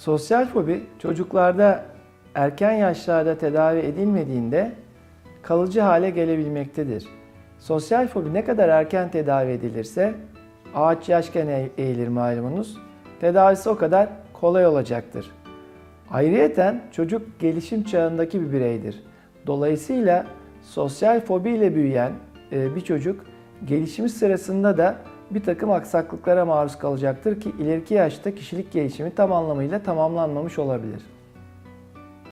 Sosyal fobi çocuklarda erken yaşlarda tedavi edilmediğinde kalıcı hale gelebilmektedir. Sosyal fobi ne kadar erken tedavi edilirse ağaç yaşken eğ- eğilir malumunuz. Tedavisi o kadar kolay olacaktır. Ayrıyeten çocuk gelişim çağındaki bir bireydir. Dolayısıyla sosyal fobiyle büyüyen e, bir çocuk gelişimi sırasında da bir takım aksaklıklara maruz kalacaktır ki ileriki yaşta kişilik gelişimi tam anlamıyla tamamlanmamış olabilir.